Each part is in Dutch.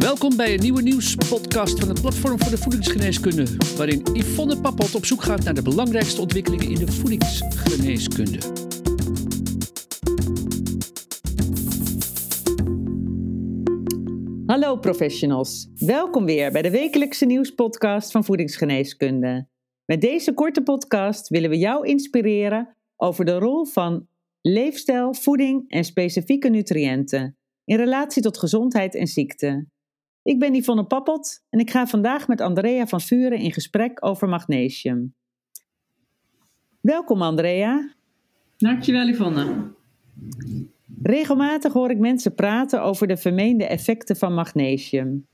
Welkom bij een nieuwe nieuwspodcast van het Platform voor de Voedingsgeneeskunde, waarin Yvonne Pappot op zoek gaat naar de belangrijkste ontwikkelingen in de voedingsgeneeskunde. Hallo professionals, welkom weer bij de wekelijkse nieuwspodcast van Voedingsgeneeskunde. Met deze korte podcast willen we jou inspireren over de rol van leefstijl, voeding en specifieke nutriënten in relatie tot gezondheid en ziekte. Ik ben Yvonne Pappot en ik ga vandaag met Andrea van Vuren in gesprek over magnesium. Welkom Andrea. Dankjewel Yvonne. Regelmatig hoor ik mensen praten over de vermeende effecten van magnesium.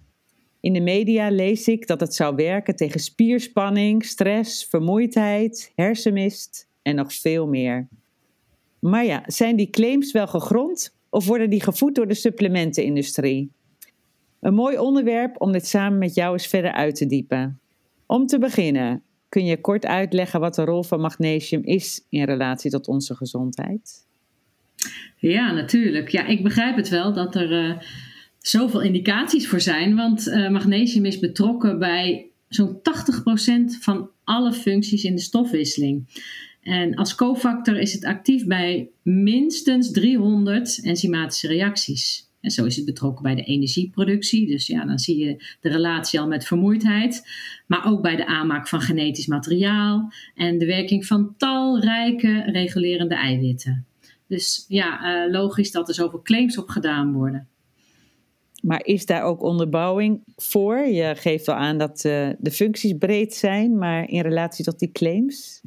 In de media lees ik dat het zou werken tegen spierspanning, stress, vermoeidheid, hersenmist en nog veel meer. Maar ja, zijn die claims wel gegrond of worden die gevoed door de supplementenindustrie? Een mooi onderwerp om dit samen met jou eens verder uit te diepen. Om te beginnen, kun je kort uitleggen wat de rol van magnesium is in relatie tot onze gezondheid? Ja, natuurlijk. Ja, ik begrijp het wel dat er uh, zoveel indicaties voor zijn, want uh, magnesium is betrokken bij zo'n 80% van alle functies in de stofwisseling. En als cofactor is het actief bij minstens 300 enzymatische reacties. En zo is het betrokken bij de energieproductie. Dus ja, dan zie je de relatie al met vermoeidheid. Maar ook bij de aanmaak van genetisch materiaal en de werking van talrijke regulerende eiwitten. Dus ja, uh, logisch dat er zoveel claims op gedaan worden. Maar is daar ook onderbouwing voor? Je geeft wel aan dat uh, de functies breed zijn, maar in relatie tot die claims?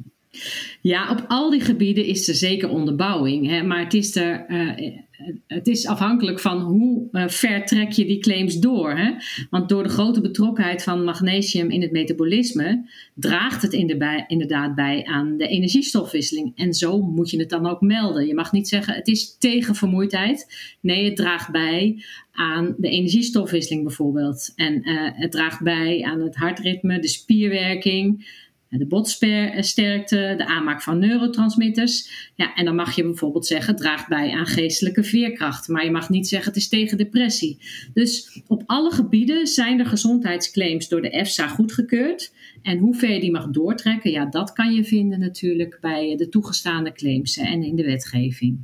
Ja, op al die gebieden is er zeker onderbouwing. Hè? Maar het is, er, uh, het is afhankelijk van hoe uh, ver trek je die claims door. Hè? Want door de grote betrokkenheid van magnesium in het metabolisme draagt het inderdaad bij aan de energiestofwisseling. En zo moet je het dan ook melden. Je mag niet zeggen het is tegen vermoeidheid. Nee, het draagt bij aan de energiestofwisseling bijvoorbeeld. En uh, het draagt bij aan het hartritme, de spierwerking de botsterkte, de aanmaak van neurotransmitters. Ja, en dan mag je bijvoorbeeld zeggen, draagt bij aan geestelijke veerkracht. Maar je mag niet zeggen, het is tegen depressie. Dus op alle gebieden zijn er gezondheidsclaims door de EFSA goedgekeurd. En hoe ver je die mag doortrekken, ja, dat kan je vinden natuurlijk bij de toegestaande claims en in de wetgeving.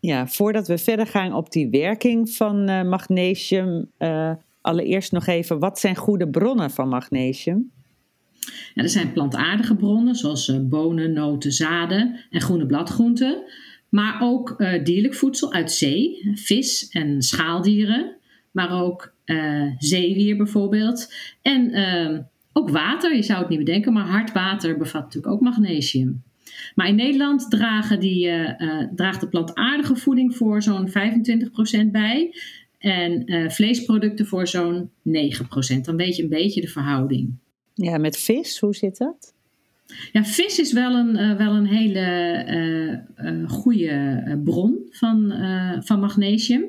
Ja, voordat we verder gaan op die werking van uh, magnesium, uh, allereerst nog even, wat zijn goede bronnen van magnesium? Er zijn plantaardige bronnen zoals uh, bonen, noten, zaden en groene bladgroenten. Maar ook uh, dierlijk voedsel uit zee, vis en schaaldieren. Maar ook uh, zeewier bijvoorbeeld. En ehm, ook water, je zou het niet bedenken, maar hard water bevat natuurlijk ook magnesium. Maar in Nederland dragen die, draagt de plantaardige voeding voor zo'n 25% bij. En vleesproducten voor zo'n 9%. Dan weet je een beetje de verhouding. Ja, met vis, hoe zit dat? Ja, vis is wel een, uh, wel een hele uh, goede bron van, van magnesium.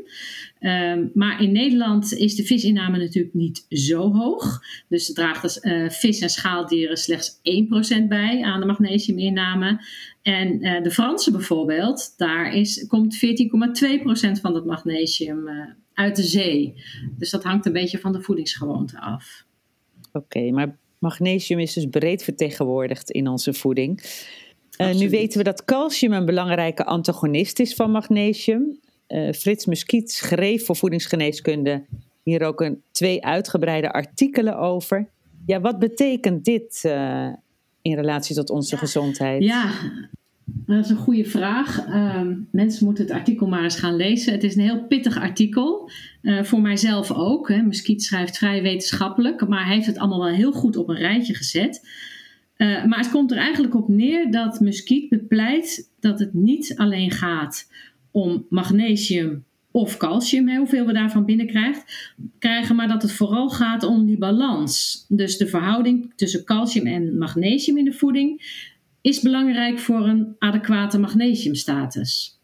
Um, maar in Nederland is de visinname natuurlijk niet zo hoog. Dus draagt als, vis en schaaldieren slechts 1% bij aan de magnesiuminname. En de Fransen bijvoorbeeld, daar is, komt 14,2% van het magnesium uit de zee. Dus dat hangt een beetje van de voedingsgewoonte af. Oké, maar Magnesium is dus breed vertegenwoordigd in onze voeding. Uh, nu weten we dat calcium een belangrijke antagonist is van magnesium. Uh, Frits Muskiet schreef voor voedingsgeneeskunde hier ook een, twee uitgebreide artikelen over. Ja, wat betekent dit uh, in relatie tot onze gezondheid? Ja, dat is een goede vraag. Uh, mensen moeten het artikel maar eens gaan lezen. Het is een heel pittig artikel. Uh, voor mijzelf ook. Hè. Muskiet schrijft vrij wetenschappelijk, maar hij heeft het allemaal wel heel goed op een rijtje gezet. Uh, maar het komt er eigenlijk op neer dat Muskiet bepleit dat het niet alleen gaat om magnesium of calcium, hoeveel we daarvan binnenkrijgen, maar dat het vooral gaat om die balans. Dus de verhouding tussen calcium en magnesium in de voeding is belangrijk voor een adequate magnesiumstatus.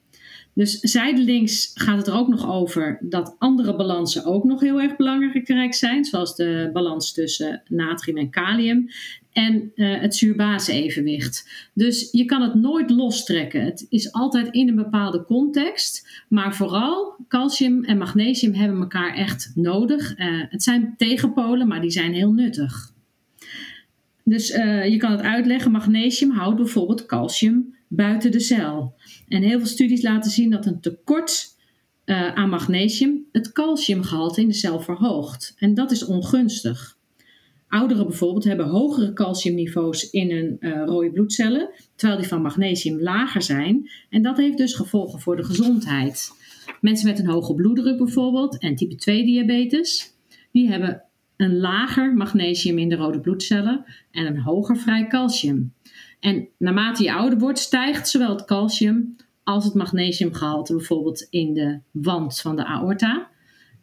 Dus zijdelings gaat het er ook nog over dat andere balansen ook nog heel erg belangrijk zijn, zoals de balans tussen natrium en kalium en uh, het zuur-base-evenwicht. Dus je kan het nooit lostrekken. Het is altijd in een bepaalde context, maar vooral calcium en magnesium hebben elkaar echt nodig. Uh, het zijn tegenpolen, maar die zijn heel nuttig. Dus uh, je kan het uitleggen, magnesium houdt bijvoorbeeld calcium buiten de cel. En heel veel studies laten zien dat een tekort uh, aan magnesium het calciumgehalte in de cel verhoogt. En dat is ongunstig. Ouderen bijvoorbeeld hebben hogere calciumniveaus in hun uh, rode bloedcellen, terwijl die van magnesium lager zijn. En dat heeft dus gevolgen voor de gezondheid. Mensen met een hoge bloeddruk bijvoorbeeld en type 2 diabetes, die hebben een lager magnesium in de rode bloedcellen en een hoger vrij calcium. En naarmate je ouder wordt, stijgt zowel het calcium als het magnesiumgehalte bijvoorbeeld in de wand van de aorta.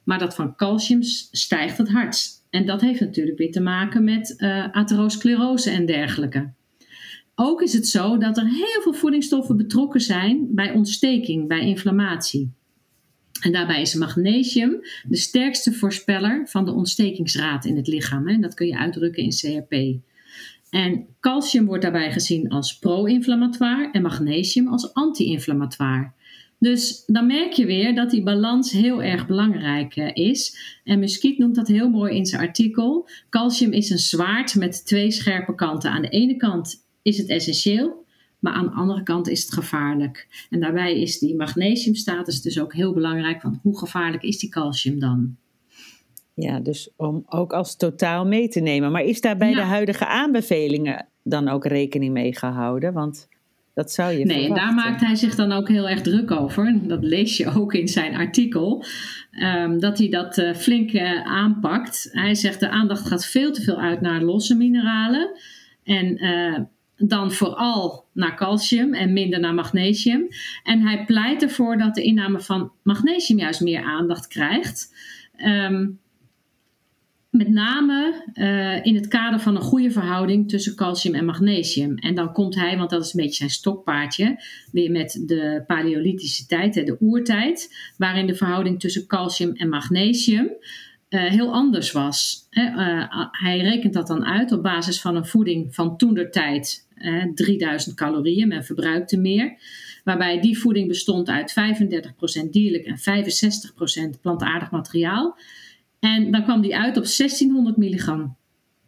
Maar dat van calcium stijgt het hardst. En dat heeft natuurlijk weer te maken met uh, atherosclerose en dergelijke. Ook is het zo dat er heel veel voedingsstoffen betrokken zijn bij ontsteking, bij inflammatie. En daarbij is magnesium de sterkste voorspeller van de ontstekingsraad in het lichaam. En dat kun je uitdrukken in CRP. En calcium wordt daarbij gezien als pro-inflammatoire en magnesium als anti-inflammatoire. Dus dan merk je weer dat die balans heel erg belangrijk eh, is. En Muskiet noemt dat heel mooi in zijn artikel. Calcium is een zwaard met twee scherpe kanten. Aan de ene kant is het essentieel, maar aan de andere kant is het gevaarlijk. En daarbij is die magnesiumstatus dus ook heel belangrijk. Want hoe gevaarlijk is die calcium dan? Ja, dus om ook als totaal mee te nemen. Maar is daar bij de huidige aanbevelingen dan ook rekening mee gehouden? Want dat zou je Nee, en daar maakt hij zich dan ook heel erg druk over. Dat lees je ook in zijn artikel. Um, dat hij dat uh, flink uh, aanpakt. Hij zegt de aandacht gaat veel te veel uit naar losse mineralen. En uh, dan vooral naar calcium en minder naar magnesium. En hij pleit ervoor dat de inname van magnesium juist meer aandacht krijgt. Um, met name uh, in het kader van een goede verhouding tussen calcium en magnesium. En dan komt hij, want dat is een beetje zijn stokpaardje, weer met de paleolithische tijd, de oertijd, waarin de verhouding tussen calcium en magnesium uh, heel anders was. Uh, hij rekent dat dan uit op basis van een voeding van toen der tijd 3000 calorieën, men verbruikte meer. Waarbij die voeding bestond uit 35% dierlijk en 65% plantaardig materiaal. En dan kwam die uit op 1600 milligram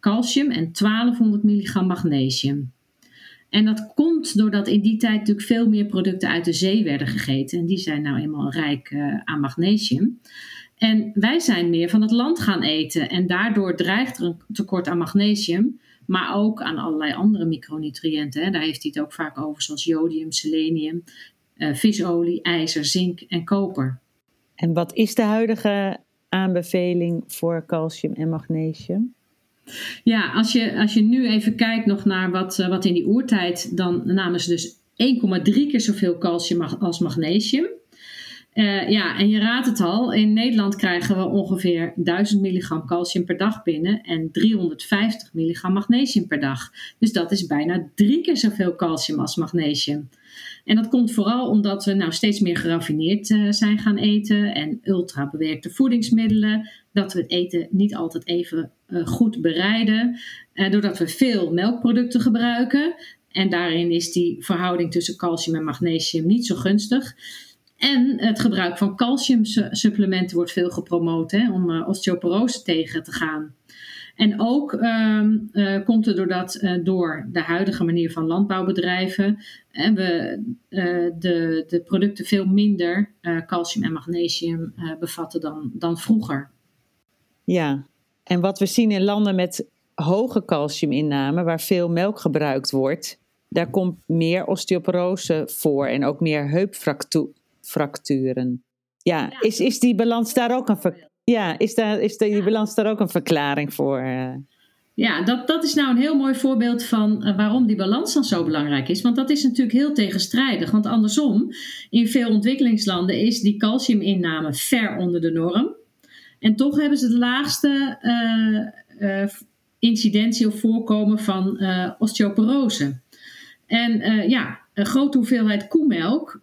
calcium en 1200 milligram magnesium. En dat komt doordat in die tijd natuurlijk veel meer producten uit de zee werden gegeten. En die zijn nou eenmaal rijk uh, aan magnesium. En wij zijn meer van het land gaan eten. En daardoor dreigt er een tekort aan magnesium. Maar ook aan allerlei andere micronutriënten. Hè. Daar heeft hij het ook vaak over, zoals jodium, selenium, uh, visolie, ijzer, zink en koper. En wat is de huidige aanbeveling voor calcium en magnesium? Ja, als je, als je nu even kijkt nog naar wat, uh, wat in die oertijd, dan namen ze dus 1,3 keer zoveel calcium als magnesium. Uh, ja, en je raadt het al, in Nederland krijgen we ongeveer 1000 milligram calcium per dag binnen en 350 milligram magnesium per dag. Dus dat is bijna drie keer zoveel calcium als magnesium. En dat komt vooral omdat we nou steeds meer geraffineerd uh, zijn gaan eten en ultra bewerkte voedingsmiddelen. Dat we het eten niet altijd even uh, goed bereiden. Uh, doordat we veel melkproducten gebruiken. En daarin is die verhouding tussen calcium en magnesium niet zo gunstig. En het gebruik van calciumsupplementen wordt veel gepromoot hè, om osteoporose tegen te gaan. En ook um, uh, komt het doordat uh, door de huidige manier van landbouwbedrijven en we uh, de, de producten veel minder calcium en magnesium bevatten dan, dan vroeger. Ja, en wat we zien in landen met hoge calciuminname, waar veel melk gebruikt wordt, daar komt meer osteoporose voor en ook meer heupfracturen. Ja, is, is die balans daar ook een ja, is, daar, is die balans daar ook een verklaring voor? Eh? Ja, dat, dat is nou een heel mooi voorbeeld van uh, waarom die balans dan zo belangrijk is. Want dat is natuurlijk heel tegenstrijdig. Want andersom, in veel ontwikkelingslanden is die calciuminname ver onder de norm. En toch hebben ze de laagste uh, uh, incidentie of voorkomen van osteoporose. En ja, een grote hoeveelheid koemelk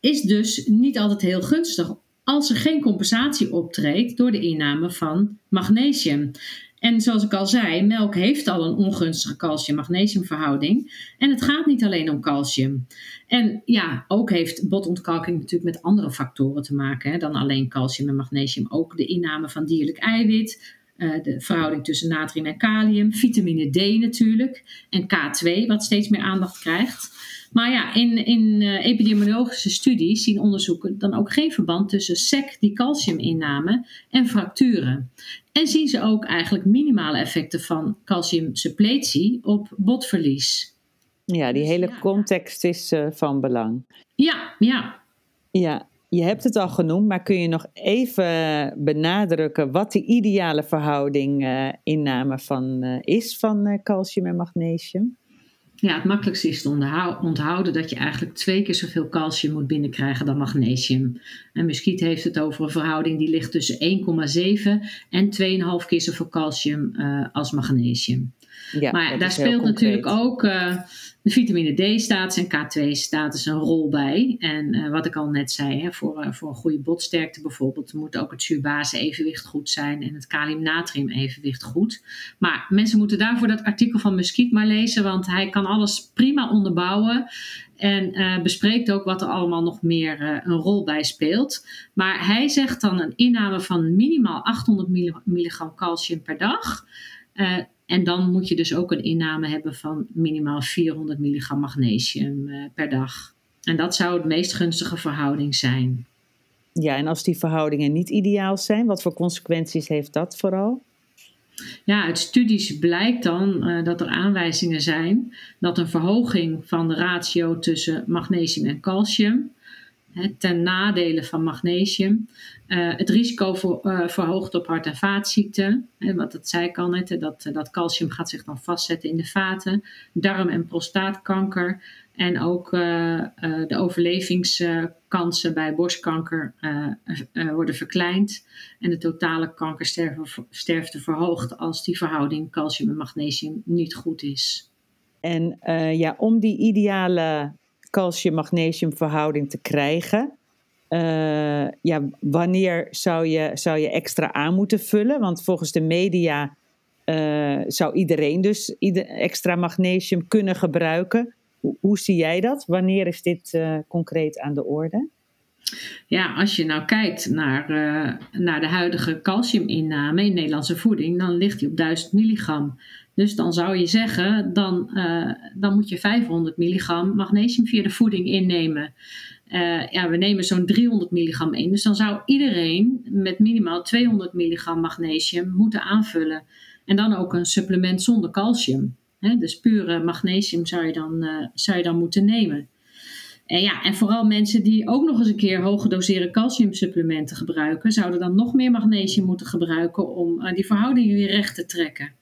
is dus niet altijd heel gunstig als er geen compensatie optreedt door de inname van magnesium. En zoals ik al zei, melk heeft al een ongunstige calcium-magnesiumverhouding. En het gaat niet alleen om calcium. En ja, ook heeft botontkalking natuurlijk met andere factoren te maken hè, dan alleen calcium en magnesium. Ook de inname van dierlijk eiwit, uh, de verhouding tussen natrium en kalium, vitamine D natuurlijk en K2, wat steeds meer aandacht krijgt. Maar ja, in, in uh, epidemiologische studies zien onderzoeken dan ook geen verband tussen SEC, die calciuminname, en fracturen. En zien ze ook eigenlijk minimale effecten van calciumsuppletie op botverlies. Ja, die dus hele context is uh, van belang. Ja, ja. Ja, je hebt het al genoemd, maar kun je nog even benadrukken wat de ideale verhouding uh, inname van, uh, is van calcium en magnesium? Ja, het makkelijkste is te onthouden dat je eigenlijk twee keer zoveel calcium moet binnenkrijgen dan magnesium. En muskiet heeft het over een verhouding die ligt tussen 1,7 en 2,5 keer zoveel calcium als magnesium. Ja, maar daar speelt natuurlijk ook uh, de vitamine D-status en K2-status een rol bij. En uh, wat ik al net zei, hè, voor, uh, voor een goede botsterkte bijvoorbeeld, moet ook het zuurbase-evenwicht goed zijn en het kalium-natrium-evenwicht goed. Maar mensen moeten daarvoor dat artikel van Muskiet maar lezen, want hij kan alles prima onderbouwen. En bespreekt ook wat er allemaal nog meer een rol bij speelt. Maar hij zegt dan een inname van minimaal 800 milligram calcium per dag. En dan moet je dus ook een inname hebben van minimaal 400 milligram magnesium uh, per dag. En dat zou de meest gunstige verhouding zijn. Ja, en als die verhoudingen niet ideaal zijn, wat voor consequenties heeft dat vooral? Ja, uit studies blijkt dan uh, dat er aanwijzingen zijn dat een verhoging van de ratio tussen magnesium en calcium ten nadele van magnesium. Uh, het risico voor, uh, verhoogt op hart- en vaatziekten. Hè, wat dat zei ik al net, dat, dat calcium gaat zich dan vastzetten in de vaten. Darm- en prostaatkanker. En ook uh, de overlevingskansen bij borstkanker worden verkleind. En de totale kankersterfte verhoogt als die verhouding calcium en magnesium niet goed is. En ja, om die ideale calcium-magnesium verhouding te krijgen. Uh, ja, wanneer zou je, zou je extra aan moeten vullen? Want volgens de media uh, zou iedereen dus extra magnesium kunnen gebruiken. Hoe, zie jij dat? Wanneer is dit uh, concreet aan de orde? Ja, als je nou kijkt naar, naar de huidige calciuminname in Nederlandse voeding, dan ligt die op 1000 milligram. Dus dan zou je zeggen, dan, uh, dan moet je 500 milligram magnesium via de voeding innemen. Uh, ja, we nemen zo'n 300 milligram in. Dus dan zou iedereen met minimaal 200 milligram magnesium moeten aanvullen. En dan ook een supplement zonder calcium. Hè? Dus pure magnesium zou je, dan, uh, zou je dan moeten nemen. En ja, en vooral mensen die ook nog eens een keer hoge doseren calciumsupplementen gebruiken, zouden dan nog meer magnesium moeten gebruiken om die verhoudingen weer recht te trekken.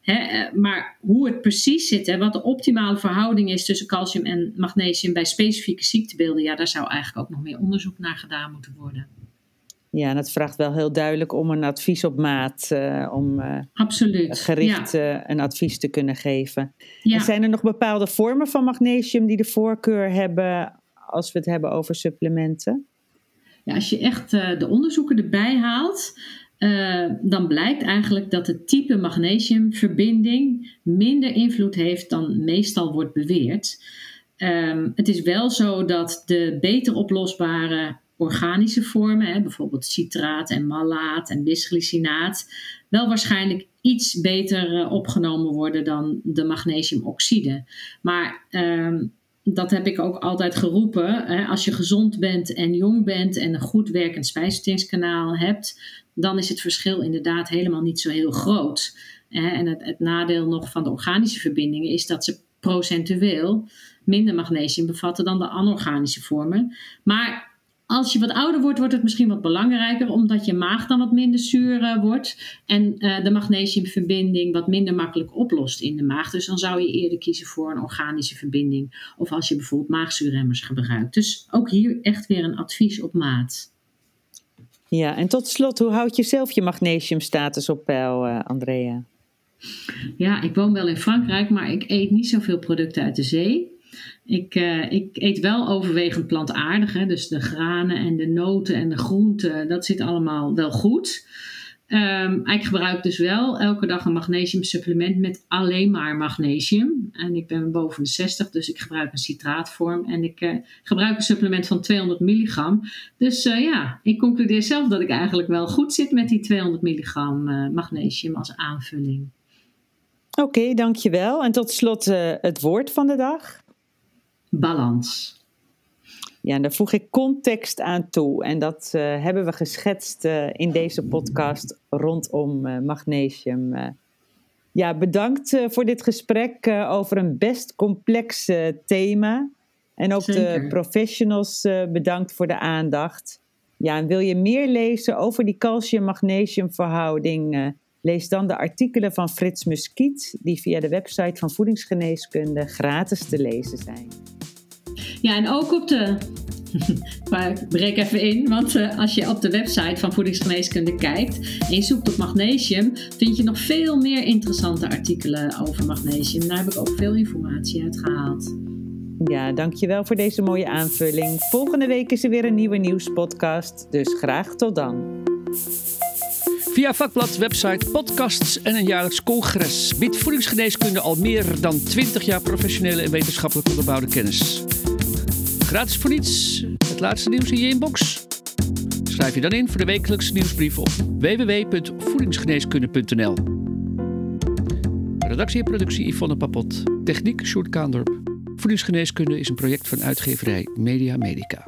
Eh, maar hoe het precies zit, hè, wat de optimale verhouding is tussen calcium en magnesium bij specifieke ziektebeelden, ja, daar zou eigenlijk ook nog meer onderzoek naar gedaan moeten worden. Ja, en het vraagt wel heel duidelijk om een advies op maat, uh, om uh, Absoluut. gericht een advies te kunnen geven. Ja. En zijn er nog bepaalde vormen van magnesium die de voorkeur hebben als we het hebben over supplementen? Ja, als je echt de onderzoeken erbij haalt, uh, dan blijkt eigenlijk dat het type magnesiumverbinding minder invloed heeft dan meestal wordt beweerd. Um, het is wel zo dat de beter oplosbare organische vormen, hè, bijvoorbeeld citraat en malaat en bisglycinaat, wel waarschijnlijk iets beter uh, opgenomen worden dan de magnesiumoxide. Maar um, dat heb ik ook altijd geroepen. Hè, als je gezond bent en jong bent en een goed werkend spijsverteringskanaal hebt, dan is het verschil inderdaad helemaal niet zo heel groot. En het, het nadeel nog van de organische verbindingen is dat ze procentueel minder magnesium bevatten dan de anorganische vormen. Maar als je wat ouder wordt, wordt het misschien wat belangrijker, omdat je maag dan wat minder zuur uh, wordt en uh, de magnesiumverbinding wat minder makkelijk oplost in de maag. Dus dan zou je eerder kiezen voor een organische verbinding. Of als je bijvoorbeeld maagzuurremmers gebruikt. Dus ook hier echt weer een advies op maat. Ja, en tot slot, hoe houd je zelf je magnesiumstatus op peil, uh, Andrea? Ja, ik woon wel in Frankrijk, maar ik eet niet zoveel producten uit de zee. Ik, uh, ik eet wel overwegend plantaardig, hè, dus de granen en de noten en de groenten, dat zit allemaal wel goed. Um, ik gebruik dus wel elke dag een magnesium supplement met alleen maar magnesium. En ik ben boven de 60, dus ik gebruik een citraatvorm. En ik uh, gebruik een supplement van 200 milligram. Dus uh, ja, ik concludeer zelf dat ik eigenlijk wel goed zit met die 200 milligram magnesium als aanvulling. Oké, dankjewel. En tot slot het woord van de dag. Balans. Ja, daar voeg ik context aan toe. En dat uh, hebben we geschetst uh, in deze podcast rondom uh, magnesium. ja, bedankt voor dit gesprek over een best complex thema. En ook Zeker. de professionals bedankt voor de aandacht. Ja, en wil je meer lezen over die calcium-magnesium verhouding? lees dan de artikelen van Frits Muskiet, die via de website van Voedingsgeneeskunde gratis te lezen zijn. Ja, en ook op de. maar ik breek even in, want uh, als je op de website van Voedingsgeneeskunde kijkt en je zoekt op magnesium, vind je nog veel meer interessante artikelen over magnesium. Daar heb ik ook veel informatie uit gehaald. Ja, dankjewel voor deze mooie aanvulling. Volgende week is er weer een nieuwe nieuwspodcast, dus graag tot dan. Via vakblad, website, podcasts en een jaarlijks congres biedt voedingsgeneeskunde al meer dan 20 jaar professionele en wetenschappelijk onderbouwde kennis. Gratis voor niets. Het laatste nieuws in je inbox. Schrijf je dan in voor de wekelijkse nieuwsbrief op www.voedingsgeneeskunde.nl. Redactie en productie Yvonne Papot. Techniek Sjoerd Kaandorp. Voedingsgeneeskunde is een project van uitgeverij Media Medica.